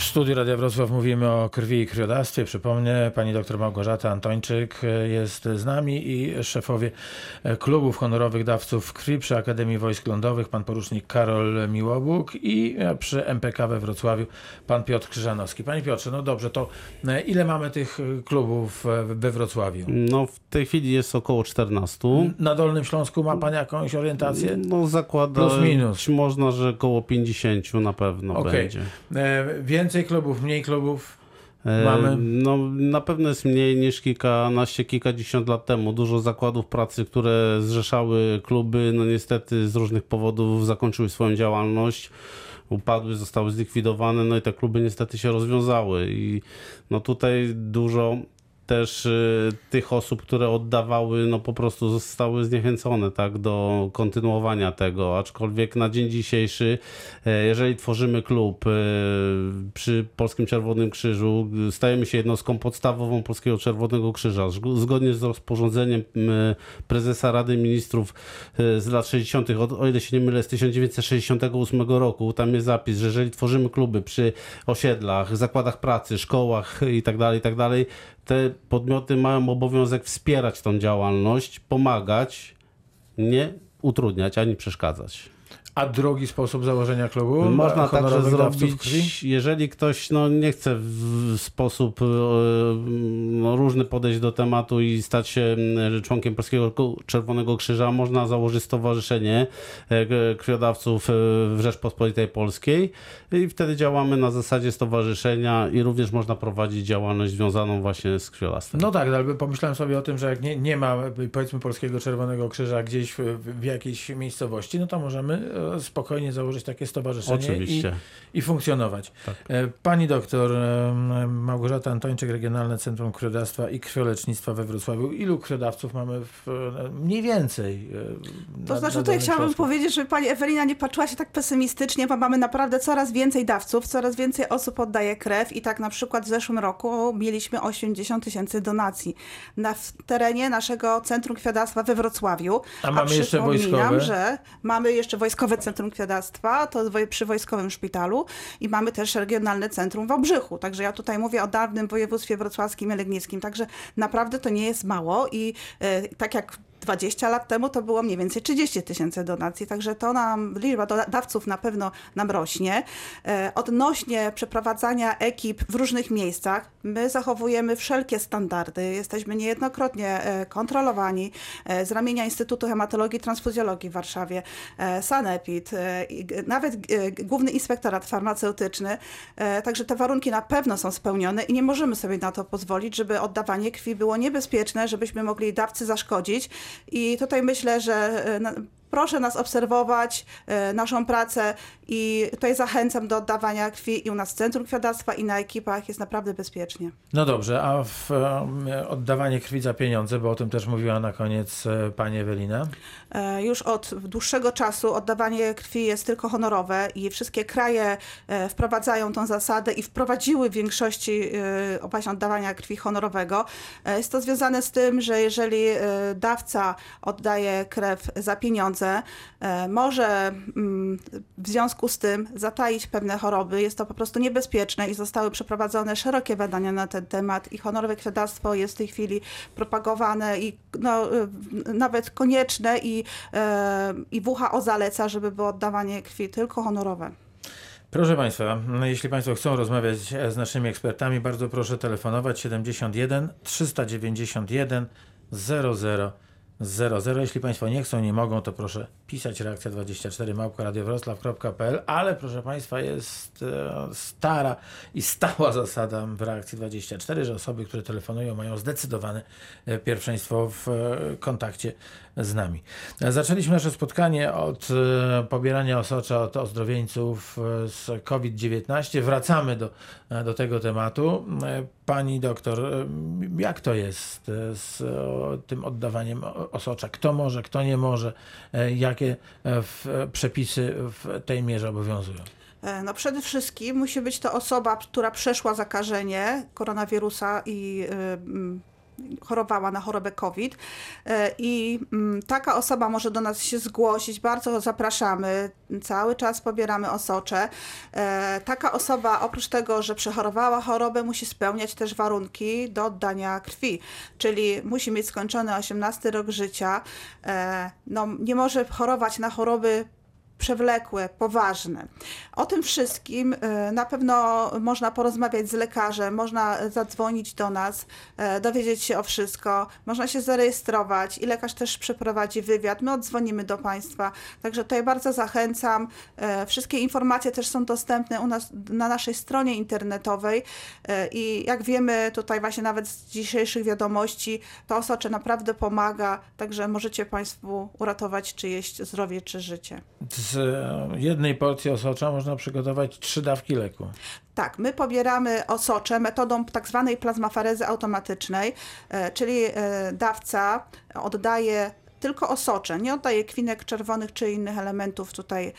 W studiu Radia Wrocław mówimy o krwi i krwiodawstwie. Przypomnę, pani dr Małgorzata Antończyk jest z nami i szefowie klubów honorowych dawców krwi przy Akademii Wojsk Lądowych, pan porucznik Karol Miłobuk i przy MPK we Wrocławiu pan Piotr Krzyżanowski. Panie Piotrze, no dobrze, to ile mamy tych klubów we Wrocławiu? No w tej chwili jest około 14. Na Dolnym Śląsku ma pan jakąś orientację? No zakładam, Plus minus. można, że około 50 na pewno Okej. będzie. E, Więcej klubów, mniej klubów? E, Mamy- No, na pewno jest mniej niż kilkanaście, kilkadziesiąt lat temu. Dużo zakładów pracy, które zrzeszały kluby, no niestety z różnych powodów zakończyły swoją działalność. Upadły, zostały zlikwidowane, no i te kluby niestety się rozwiązały. I no tutaj dużo też y, tych osób, które oddawały, no po prostu zostały zniechęcone tak, do kontynuowania tego. Aczkolwiek na dzień dzisiejszy, e, jeżeli tworzymy klub e, przy Polskim Czerwonym Krzyżu, stajemy się jednostką podstawową Polskiego Czerwonego Krzyża. Zg- Zgodnie z rozporządzeniem prezesa Rady Ministrów e, z lat 60., o, o ile się nie mylę, z 1968 roku, tam jest zapis, że jeżeli tworzymy kluby przy osiedlach, zakładach pracy, szkołach itd., itd., te podmioty mają obowiązek wspierać tą działalność, pomagać, nie utrudniać ani przeszkadzać. A drugi sposób założenia klubu? Można także zrobić, jeżeli ktoś no, nie chce w sposób e, no, różny podejść do tematu i stać się mm, członkiem Polskiego Czerwonego Krzyża, można założyć stowarzyszenie e, krwiodawców e, w Rzeczpospolitej Polskiej i wtedy działamy na zasadzie stowarzyszenia i również można prowadzić działalność związaną właśnie z krwiodawstwem. No tak, ale pomyślałem sobie o tym, że jak nie, nie ma powiedzmy Polskiego Czerwonego Krzyża gdzieś w, w jakiejś miejscowości, no to możemy e, spokojnie założyć takie stowarzyszenie Oczywiście. i, i funkcjonować. Tak. E, Pani doktor Małgorzata Antończyk, Regionalne Centrum Krwiodawstwa i Krwiolecznictwa we Wrocławiu. Ilu krwiodawców mamy w, e, mniej więcej? e, To na- znaczy na tutaj Dolnym chciałabym powiedzieć, żeby pani Ewelina nie patrzyła się tak pesymistycznie, bo mamy naprawdę coraz więcej dawców, coraz więcej osób oddaje krew i tak na przykład w zeszłym roku mieliśmy 80 tysięcy donacji na w terenie naszego Centrum Krwiodawstwa we Wrocławiu. A mamy jeszcze przypominam, wojskowe? że mamy jeszcze Wojskowe Centrum Krwiodawstwa, to przy Wojskowym Szpitalu i mamy też Regionalne Centrum w Obrzychu. Także ja tutaj mówię o dawnym województwie wrocławskim i legnickim. Także naprawdę to nie jest mało i e, tak jak 20 lat temu to było mniej więcej 30 tysięcy donacji, także to nam, liczba dawców na pewno nam rośnie. E, Odnośnie przeprowadzania ekip w różnych miejscach, my zachowujemy wszelkie standardy. Jesteśmy niejednokrotnie e, kontrolowani e, z ramienia Instytutu Hematologii i Transfuzjologii w Warszawie, Sanepid, nawet Główny Inspektorat Farmaceutyczny. Także te warunki na pewno są spełnione i nie możemy sobie na to pozwolić, żeby oddawanie krwi było niebezpieczne, żebyśmy mogli dawcy zaszkodzić. I tutaj myślę, że e, proszę nas obserwować, e, naszą pracę i tutaj zachęcam do oddawania krwi i u nas w Centrum Krwiodawstwa i na ekipach jest naprawdę bezpiecznie. No dobrze, a w e, oddawanie krwi za pieniądze, bo o tym też mówiła na koniec e, pani Ewelina. Już od dłuższego czasu oddawanie krwi jest tylko honorowe i wszystkie kraje wprowadzają tą zasadę i wprowadziły w większości właśnie oddawania krwi honorowego. Jest to związane z tym, że jeżeli dawca oddaje krew za pieniądze, e, może mm, w związku z tym zataić pewne choroby. Jest to po prostu niebezpieczne i zostały przeprowadzone szerokie badania na ten temat i honorowe krwiodawstwo jest w tej chwili propagowane i no, y, nawet konieczne i, e, i WHO zaleca, żeby było oddawanie krwi tylko honorowe. Proszę Państwa, jeśli Państwo chcą rozmawiać z naszymi ekspertami, bardzo proszę telefonować 71 391 00 00. Jeśli Państwo nie chcą, nie mogą, to proszę pisać reakcja 24 małpa.radiowroclaw.pl, ale proszę Państwa, jest e, stara i stała zasada w reakcji 24, że osoby, które telefonują, mają zdecydowane e, pierwszeństwo w e, kontakcie z nami. Zaczęliśmy nasze spotkanie od pobierania osocza od ozdrowieńców z COVID-19. Wracamy do, do tego tematu. Pani doktor, jak to jest e, z tym oddawaniem osocza? Kto może, kto nie może? E, Jakie e, przepisy w tej mierze obowiązują? No przede wszystkim musi być to osoba, która przeszła zakażenie koronawirusa i chorowała na chorobę COVID e, i mm, taka osoba może do nas się zgłosić. Bardzo zapraszamy. Cały czas pobieramy osocze. E, Taka osoba oprócz tego, że przechorowała chorobę, musi spełniać też warunki do oddania krwi, czyli musi mieć skończony 18 rok życia. E, No, nie może chorować na choroby przewlekłe, poważne. O tym wszystkim e, na pewno można porozmawiać z lekarzem, można zadzwonić do nas, e, dowiedzieć się o wszystko, można się zarejestrować i lekarz też przeprowadzi wywiad. My odzwonimy do Państwa, także tutaj bardzo zachęcam. E, Wszystkie informacje też są dostępne u nas na naszej stronie internetowej i jak wiemy tutaj właśnie nawet z dzisiejszych wiadomości, to osocze naprawdę pomaga, także możecie Państwu uratować czyjeś zdrowie czy życie. Z e, jednej porcji osocza można przygotować trzy dawki leku. Tak, my pobieramy osocze metodą tak zwanej plazmafarezy automatycznej, e, czyli e, dawca oddaje tylko osocze, nie oddaje kwinek czerwonych czy innych elementów tutaj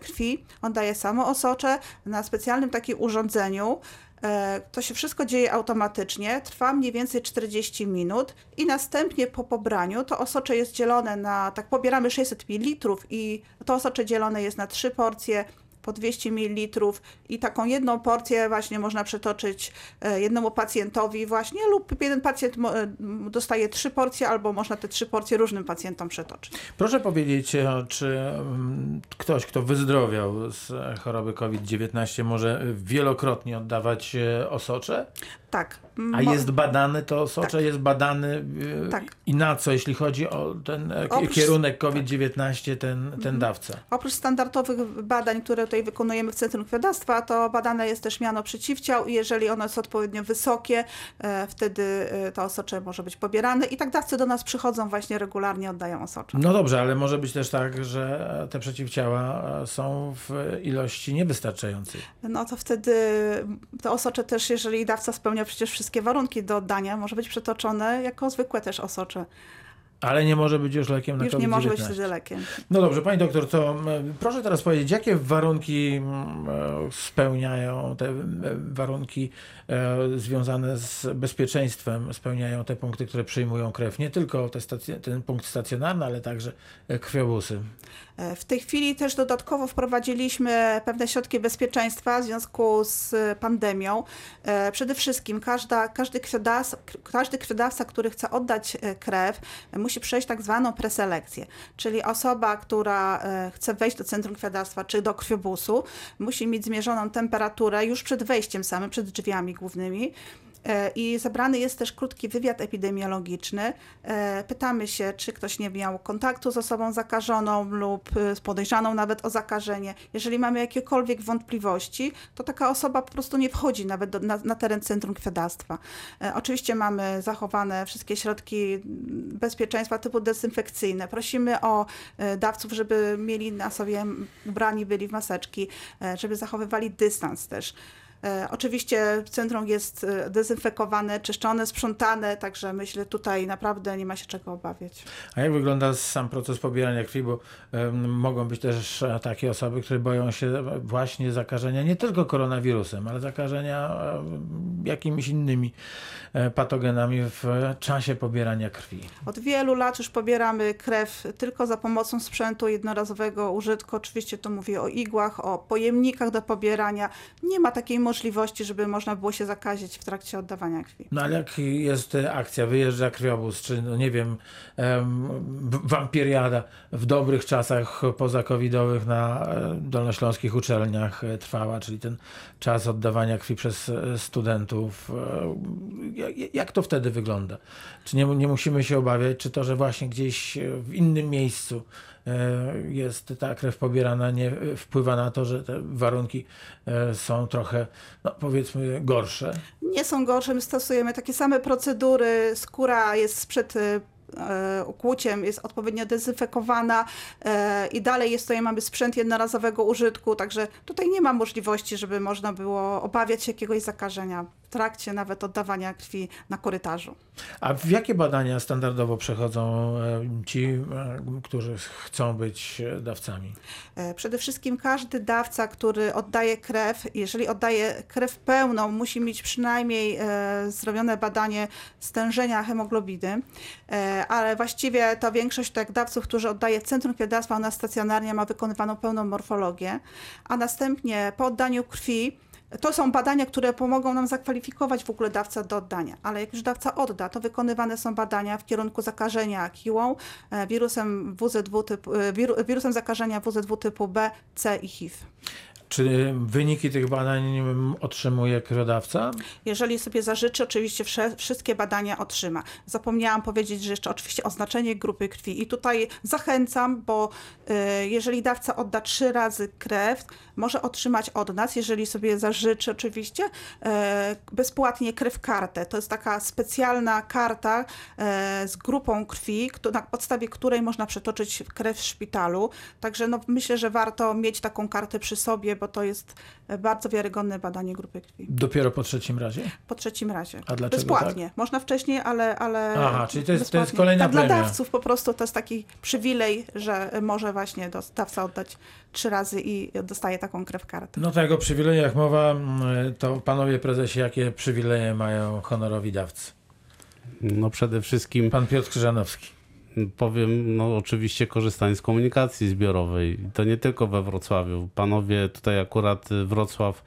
krwi, on daje samo osocze na specjalnym takim urządzeniu. E, To się wszystko dzieje automatycznie, trwa mniej więcej 40 minut i następnie po pobraniu to osocze jest dzielone na, tak pobieramy 600 ml i to osocze dzielone jest na trzy porcje po 200 ml i taką jedną porcję właśnie można przetoczyć e, jednemu pacjentowi właśnie lub jeden pacjent e, dostaje trzy porcje albo można te trzy porcje różnym pacjentom przetoczyć. Proszę powiedzieć, e, czy mm, ktoś, kto wyzdrowiał z choroby COVID-19 może wielokrotnie oddawać osocze? Tak. A jest badany to osocze? Tak. Jest badany Tak. i na co, jeśli chodzi o ten Oprócz- kierunek COVID-19, ten, ten dawca? Oprócz standardowych badań, które tutaj wykonujemy w Centrum Krwiodawstwa, to badane jest też miano przeciwciał i jeżeli ono jest odpowiednio wysokie, e, wtedy e, to osocze może być pobierane i tak dawcy do nas przychodzą właśnie regularnie, oddają osocze. No dobrze, ale może być też tak, że te przeciwciała e, są w ilości niewystarczającej. No to wtedy to osocze też, jeżeli dawca spełnia przecież wszystkie warunki do oddania, może być przetoczone jako zwykłe też osocze. Ale nie może być już lekiem na Już COVID-19. nie może być wtedy lekiem. No dobrze, pani doktor, to proszę teraz powiedzieć, jakie warunki e, spełniają te m, warunki e, związane z bezpieczeństwem, spełniają te punkty, które przyjmują krew, nie tylko te stac- ten punkt stacjonarny, ale także e, krwiobusy. E, W tej chwili też dodatkowo wprowadziliśmy pewne środki bezpieczeństwa w związku z pandemią. E, Przede wszystkim każda, każdy, krwiodawca, każdy krwiodawca, który chce oddać e, krew, musi przejść tak zwaną preselekcję. Czyli osoba, która chce wejść do centrum krwiodawstwa czy do krwiobusu, musi mieć zmierzoną temperaturę już przed wejściem samym, przed drzwiami głównymi. E, I zebrany jest też krótki wywiad epidemiologiczny. E, Pytamy się, czy ktoś nie miał kontaktu z osobą zakażoną lub e, podejrzaną nawet o zakażenie. Jeżeli mamy jakiekolwiek wątpliwości, to taka osoba po prostu nie wchodzi nawet do, na, na teren centrum krwiodawstwa. Oczywiście mamy zachowane wszystkie środki bezpieczeństwa typu dezynfekcyjne. Prosimy o dawców, żeby mieli na sobie, ubrani byli w maseczki, żeby zachowywali dystans też. E, Oczywiście centrum jest e, dezynfekowane, czyszczone, sprzątane, także myślę tutaj naprawdę nie ma się czego obawiać. A jak wygląda sam proces pobierania krwi, bo mogą być też e, takie osoby, które boją się właśnie zakażenia nie tylko koronawirusem, ale zakażenia jakimiś innymi patogenami w czasie pobierania krwi. Od wielu lat już pobieramy krew tylko za pomocą sprzętu jednorazowego użytku. Oczywiście tu mówię o igłach, o pojemnikach do pobierania. Nie ma takiej możliwości, żeby można było się zakazić w trakcie oddawania krwi. No ale jak jest e, akcja, wyjeżdża krwiobóz, czy no nie wiem, em, w- wampiriada w dobrych czasach pozakowidowych na e, dolnośląskich uczelniach e, trwała, czyli ten czas oddawania krwi przez studentów. Jak, to wtedy wygląda? Czy nie, nie musimy się obawiać, czy to, że właśnie gdzieś w innym miejscu jest ta krew pobierana, nie e, wpływa na to, że te warunki e, są trochę, no powiedzmy, gorsze? Nie są gorsze, my stosujemy takie same procedury. Skóra jest przed e, e, ukłuciem, jest odpowiednio dezynfekowana e, i dalej jest tutaj mamy sprzęt jednorazowego użytku, także tutaj nie ma możliwości, żeby można było obawiać się jakiegoś zakażenia trakcie nawet oddawania krwi na korytarzu. A w jakie badania standardowo przechodzą e, ci, e, którzy chcą być e, dawcami? Przede wszystkim każdy dawca, który oddaje krew, jeżeli oddaje krew pełną, musi mieć przynajmniej zrobione badanie stężenia hemoglobiny, ale właściwie to większość tak dawców, którzy oddaje w Centrum Krwiodawstwa u nas stacjonarnie ma wykonywaną pełną morfologię, a następnie po oddaniu krwi to są badania, które pomogą nam zakwalifikować w ogóle dawcę do oddania, ale jak już dawca odda, to wykonywane są badania w kierunku zakażenia kiłą, e, wirusem WZW typu, e, wiru, wirusem zakażenia WZW typu B, C i HIV. Czy wyniki tych badań otrzymuje krwiodawca? Jeżeli sobie zażyczy, oczywiście wszystkie badania otrzyma. Zapomniałam powiedzieć, że jeszcze oczywiście oznaczenie grupy krwi. I tutaj zachęcam, bo y, jeżeli dawca odda trzy razy krew, może otrzymać od nas, jeżeli sobie zażyczy oczywiście, y, bezpłatnie krew kartę. To jest taka specjalna karta y, z grupą krwi, na podstawie której można przetoczyć krew w szpitalu. Także no, myślę, że warto mieć taką kartę przy sobie, bo to jest e, bardzo wiarygodne badanie grupy krwi. Dopiero po trzecim razie? Po trzecim razie. A dlaczego Bezpłatnie. Można wcześniej, ale. ale Aha, czyli to jest- to jest bezpłatnie. kolejna tak, Dla premia. dawców po prostu to jest taki przywilej, że może właśnie dos- dawca oddać trzy razy i dostaje taką krew kartę. No tak, o przywilejach mowa, mm, to panowie prezesie, jakie przywileje mają honorowi dawcy? No przede wszystkim Pan Piotr Krzyżanowski. Powiem, no oczywiście korzystanie z komunikacji zbiorowej. To nie tylko we Wrocławiu. Panowie, tutaj akurat Wrocław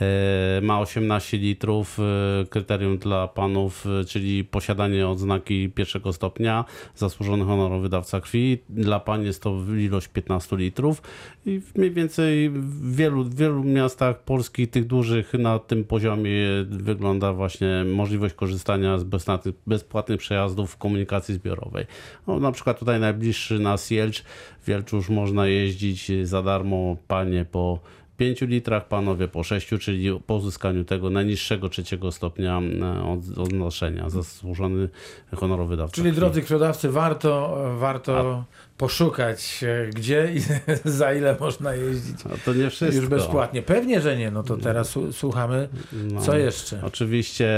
e, ma 18 litrów. e, Kryterium dla panów, e, czyli posiadanie odznaki pierwszego stopnia, zasłużony honorowy dawca krwi. Dla pań jest to ilość 15 litrów. I mniej więcej w wielu, w wielu miastach Polski, tych dużych, na tym poziomie wygląda właśnie możliwość korzystania z bezpłatnych, bezpłatnych przejazdów w komunikacji zbiorowej. No, na przykład tutaj najbliższy nas Jelcz, w Jelczu już można jeździć za darmo, panie po 5 litrach, panowie po 6, czyli po uzyskaniu tego najniższego trzeciego stopnia e, od- odnoszenia, zasłużony honorowy dawca. Czyli drodzy krwiodawcy, warto, warto poszukać, e, gdzie i za ile można jeździć A to nie wszystko. już bezpłatnie. Pewnie, że nie, no to teraz słuchamy, No. co jeszcze? Oczywiście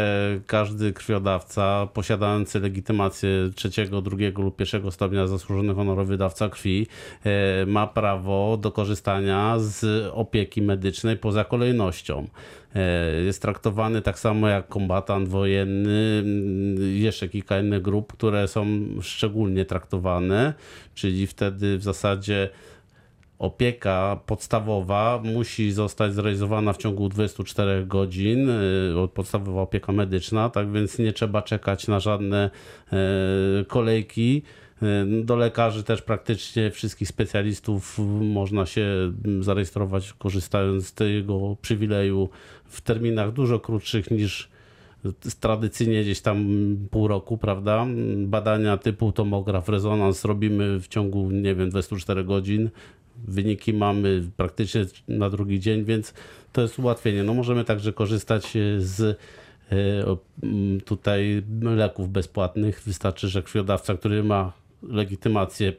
każdy krwiodawca posiadający legitymację trzeciego, drugiego lub pierwszego stopnia zasłużony honorowy dawca krwi e, ma prawo do korzystania z opieki medycznej poza kolejnością. E, Jest traktowany tak samo jak kombatant wojenny, mm, jeszcze kilka innych grup, które są szczególnie traktowane, czyli wtedy w zasadzie opieka podstawowa musi zostać zrealizowana w ciągu 24 godzin, y, podstawowa opieka medyczna, tak więc nie trzeba czekać na żadne e, kolejki. Do lekarzy też praktycznie wszystkich specjalistów można się zarejestrować korzystając z tego przywileju w terminach dużo krótszych niż tradycyjnie gdzieś tam pół roku, prawda? Badania typu tomograf, rezonans robimy w ciągu, nie wiem, 24 godzin. Wyniki mamy praktycznie na drugi dzień, więc to jest ułatwienie. No możemy także korzystać e, z m, tutaj leków bezpłatnych. Wystarczy, że krwiodawca, który ma legitymację,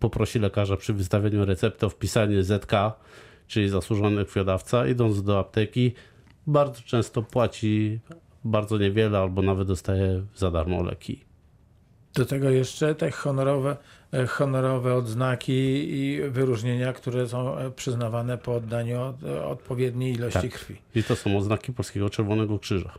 poprosi lekarza przy wystawieniu recepty o wpisanie ZK, czyli zasłużony krwiodawca, idąc do apteki, bardzo często płaci bardzo niewiele albo nawet dostaje za darmo leki. Do tego jeszcze te honorowe, e, honorowe odznaki i wyróżnienia, które są e, przyznawane po oddaniu od- e, odpowiedniej ilości Tak. krwi. I to są oznaki Polskiego Czerwonego Krzyża.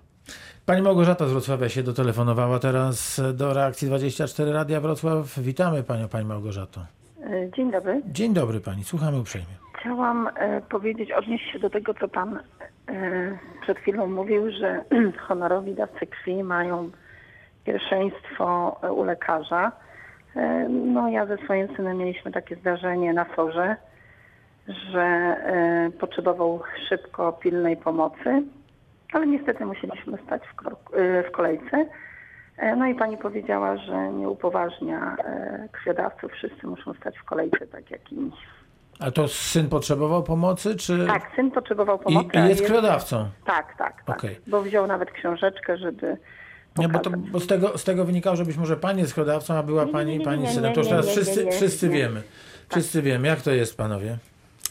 Pani Małgorzata z Wrocławia się dotelefonowała teraz do reakcji 24 Radia Wrocław. Witamy Panią, Pani Małgorzato. E, Dzień dobry. Dzień dobry Pani, słuchamy uprzejmie. Chciałam e, powiedzieć, odnieść się do tego, co Pan e, przed chwilą mówił, że honorowi dawcy krwi mają pierwszeństwo u lekarza. No ja ze swoim synem mieliśmy takie zdarzenie na forze, że potrzebował szybko pilnej pomocy, ale niestety musieliśmy stać w, e, w kolejce. E, No i pani powiedziała, że nie upoważnia e, krwiodawców, wszyscy muszą stać w kolejce tak jak inni. A to syn potrzebował pomocy, czy... Tak, syn potrzebował I, pomocy. i a jest krwiodawcą? Tak, tak, tak. Okej. Bo wziął nawet książeczkę, żeby. Nie, bo, to, bo z, tego, z tego wynikało, że być może pani jest krwiodawcą, a była pani, nie, nie, pani synem. To już teraz wszyscy, wszyscy wiemy. Wszyscy wiemy, jak to jest, panowie.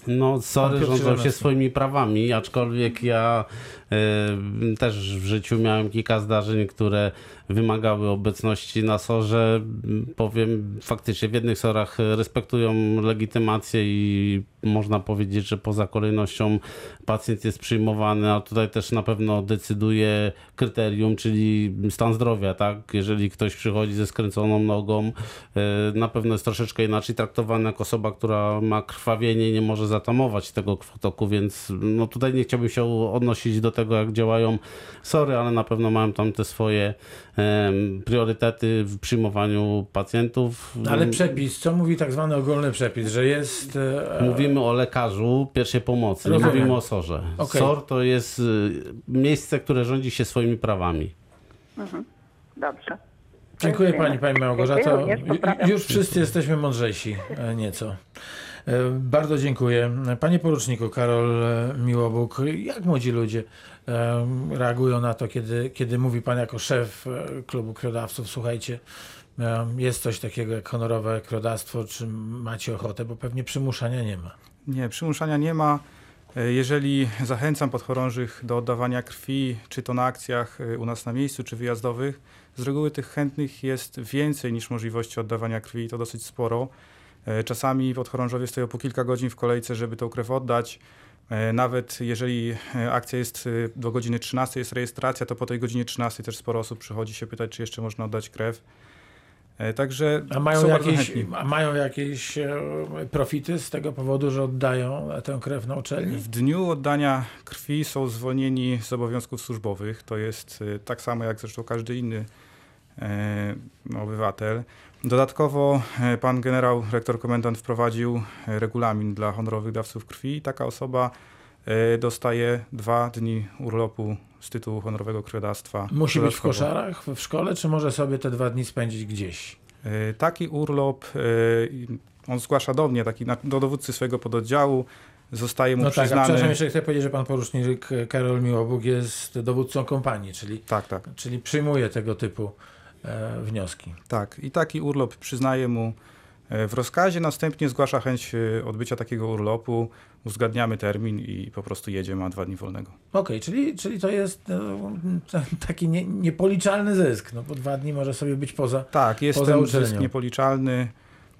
No, sorry, rządzą się swoimi prawami, aczkolwiek ja E, Też w życiu miałem kilka zdarzeń, które wymagały obecności na sorze. Powiem, faktycznie w jednych sorach respektują legitymację i można powiedzieć, że poza kolejnością pacjent jest przyjmowany, a tutaj też na pewno decyduje kryterium, czyli stan zdrowia, tak? Jeżeli ktoś przychodzi ze skręconą nogą, e, na pewno jest troszeczkę inaczej traktowany jak osoba, która ma krwawienie i nie może zatamować tego krwotoku, więc no tutaj nie chciałbym się odnosić do tego, jak działają sory, ale na pewno mają tam te swoje em, priorytety w przyjmowaniu pacjentów. Ale przepis, co mówi tak zwany ogólny przepis, że jest... e, Mówimy o lekarzu pierwszej pomocy, nie Rozumiem. mówimy o sorze. Okej. SOR to jest y, miejsce, które rządzi się swoimi prawami. Dobrze. Dziękuję pani, pani Małgorzato. Już wszyscy jesteśmy mądrzejsi e, nieco. E, Bardzo dziękuję. Panie poruczniku Karol e, Miłobóg, jak młodzi ludzie e, reagują na to, kiedy, kiedy mówi pan jako szef klubu krwiodawców, słuchajcie, jest coś takiego jak honorowe krwiodawstwo, czy macie ochotę, bo pewnie przymuszania nie ma. Nie, przymuszania nie ma. Jeżeli zachęcam podchorążych do oddawania krwi, czy to na akcjach u nas na miejscu, czy wyjazdowych, z reguły tych chętnych jest więcej niż możliwości oddawania krwi to dosyć sporo. E, Czasami podchorążowie stoją po kilka godzin w kolejce, żeby tą krew oddać. E, Nawet jeżeli e, akcja jest do godziny 13, jest rejestracja, to po tej godzinie 13 też sporo osób przychodzi się pytać, czy jeszcze można oddać krew. Także A mają, jakieś, a mają jakieś profity z tego powodu, że oddają tę krew na uczelni? W dniu oddania krwi są zwolnieni z obowiązków służbowych. To jest tak samo jak zresztą każdy inny obywatel. Dodatkowo e, pan generał, rektor komendant wprowadził e, regulamin dla honorowych dawców krwi i taka osoba e, dostaje dwa dni urlopu z tytułu honorowego krwiodawstwa. Musi być w koszarach, w szkole, czy może sobie te dwa dni spędzić gdzieś? Taki urlop, on zgłasza do mnie, taki do dowódcy swojego pododdziału, zostaje mu No tak, przyznany. przepraszam, jeszcze chcę powiedzieć, że pan porucznik Karol Miłobóg jest dowódcą kompanii, czyli, tak, tak. czyli przyjmuje tego typu wnioski. Tak, i taki urlop przyznaje mu e, w rozkazie, następnie zgłasza chęć e, odbycia takiego urlopu, uzgadniamy termin i po prostu jedzie, ma dwa dni wolnego. Okej, czyli, czyli to jest e, taki nie, niepoliczalny zysk, no bo dwa dni może sobie być poza... Tak, jest Poza ten uczelnią. zysk niepoliczalny,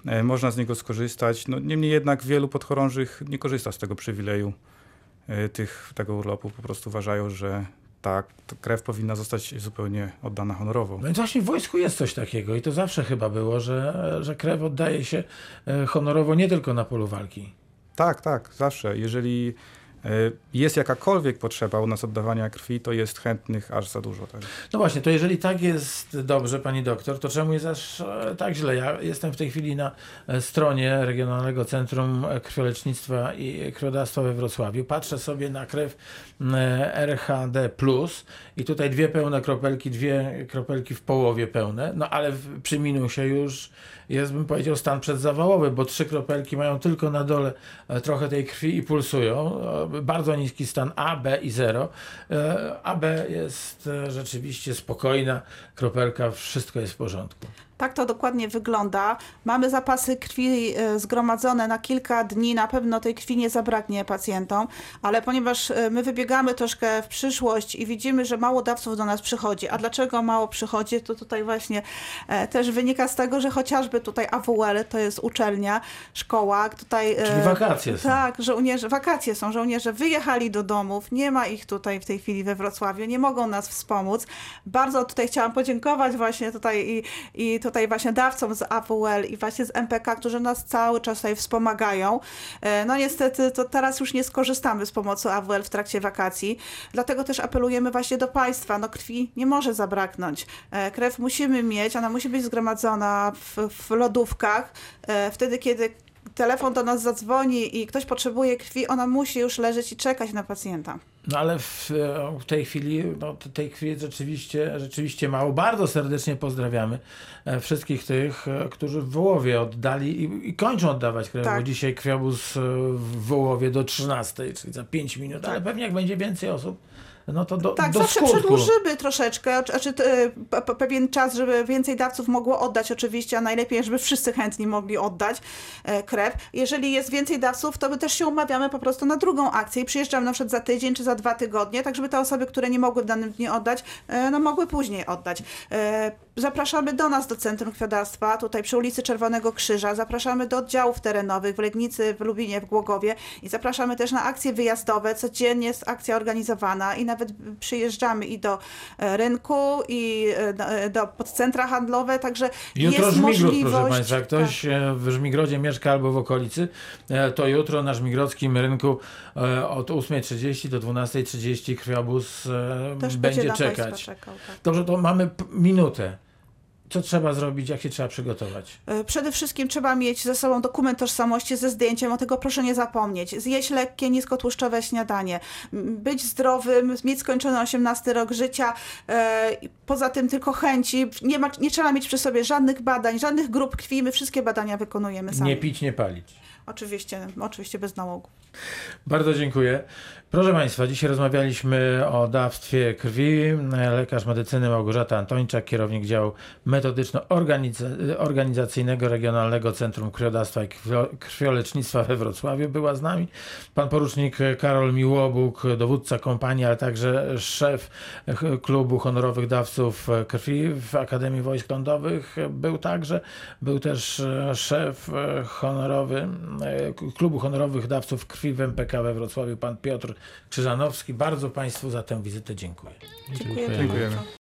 e, można z niego skorzystać. No, niemniej jednak wielu podchorążych nie korzysta z tego przywileju e, tych, tego urlopu, po prostu uważają, że tak, krew powinna zostać zupełnie oddana honorowo. No i właśnie w wojsku jest coś takiego i to zawsze chyba było, że, że krew oddaje się e, honorowo nie tylko na polu walki. Tak, tak, zawsze. Jeżeli jest jakakolwiek potrzeba u nas oddawania krwi, to jest chętnych aż za dużo. Tak? No właśnie, to jeżeli tak jest dobrze, pani doktor, to czemu jest aż e, tak źle? Ja jestem w tej chwili na e, stronie Regionalnego Centrum Krwiolecznictwa i Krwiodawstwa we Wrocławiu. Patrzę sobie na krew RHD+, i tutaj dwie pełne kropelki, dwie kropelki w połowie pełne, no ale przy minusie już jest, bym powiedział, stan przedzawałowy, bo trzy kropelki mają tylko na dole e, trochę tej krwi i pulsują. E, Bardzo niski stan A, B i 0. AB jest e, rzeczywiście spokojna, kropelka, wszystko jest w porządku. Tak to dokładnie wygląda. Mamy zapasy krwi e, zgromadzone na kilka dni. Na pewno tej krwi nie zabraknie pacjentom, ale ponieważ e, my wybiegamy troszkę w przyszłość i widzimy, że mało dawców do nas przychodzi. A dlaczego mało przychodzi? To tutaj właśnie e, też wynika z tego, że chociażby tutaj AWL to jest uczelnia, szkoła. Tutaj, Czyli wakacje są. Tak, żołnierze, wakacje są. Żołnierze wyjechali do domów. Nie ma ich tutaj w tej chwili we Wrocławiu. Nie mogą nas wspomóc. Bardzo tutaj chciałam podziękować właśnie tutaj i, i tutaj właśnie dawcom z AWL i właśnie z MPK, którzy nas cały czas tutaj wspomagają. E, No niestety to teraz już nie skorzystamy z pomocy AWL w trakcie wakacji, dlatego też apelujemy właśnie do państwa, no krwi nie może zabraknąć. E, Krew musimy mieć, ona musi być zgromadzona w, w lodówkach, e, wtedy kiedy telefon do nas zadzwoni i ktoś potrzebuje krwi, ona musi już leżeć i czekać na pacjenta. No ale w, e, w tej chwili no, tej jest rzeczywiście, rzeczywiście mało. Bardzo serdecznie pozdrawiamy e, wszystkich tych, e, którzy w Wołowie oddali i, i kończą oddawać krew, Tak. bo dzisiaj krwiobóz w Wołowie do 13, czyli za 5 minut, ale pewnie jak będzie więcej osób, no to do, Tak, do zawsze skutku. przedłużymy troszeczkę, znaczy pe- pe- pewien czas, żeby więcej dawców mogło oddać oczywiście, a najlepiej, żeby wszyscy chętni mogli oddać e, krew. Jeżeli jest więcej dawców, to my też się umawiamy po prostu na drugą akcję i przyjeżdżamy na przykład za tydzień czy za dwa tygodnie, tak żeby te osoby, które nie mogły w danym dniu oddać, e, no mogły później oddać. Zapraszamy do nas do Centrum Krwiodawstwa, tutaj przy ulicy Czerwonego Krzyża. Zapraszamy do oddziałów terenowych w Legnicy, w Lubinie, w Głogowie i zapraszamy też na akcje wyjazdowe. Codziennie jest akcja organizowana i nawet przyjeżdżamy i do e, rynku, i e, do, e, do podcentra handlowe, także Jutro jest Żmigrod, możliwość... proszę Państwa. Jak ktoś e, w Żmigrodzie mieszka albo w okolicy, to jutro na Żmigrodzkim rynku od 8.30 do 12.30 krwiobóz e, Tak, też będzie państwa czekać. Czekał, tak. Dobrze, to mamy minutę. Co trzeba zrobić, jak się trzeba przygotować? E, Przede wszystkim trzeba mieć ze sobą dokument tożsamości ze zdjęciem, o tego proszę nie zapomnieć. Zjeść lekkie, niskotłuszczowe śniadanie, być zdrowym, mieć skończony 18 rok życia, e, poza tym tylko chęci. Nie, ma, nie trzeba mieć przy sobie żadnych badań, żadnych grup krwi, my wszystkie badania wykonujemy sami. Nie pić, nie palić. Oczywiście, oczywiście bez nałogu. Bardzo dziękuję. Proszę Państwa, dzisiaj rozmawialiśmy o dawstwie krwi. Lekarz medycyny Małgorzata Antończak, kierownik działu metodyczno-organizacyjnego Regionalnego Centrum Krwiodawstwa i Krwio- Krwiolecznictwa we Wrocławiu była z nami. Pan porucznik Karol Miłobuk, dowódca kompanii, ale także szef klubu honorowych dawców krwi w Akademii Wojsk Lądowych był także. Był też e, szef e, honorowy e, klubu honorowych dawców krwi w MPK we Wrocławiu, pan Piotr Krzyżanowski. Bardzo Państwu za tę wizytę dziękuję. Dziękuję. Dziękujemy.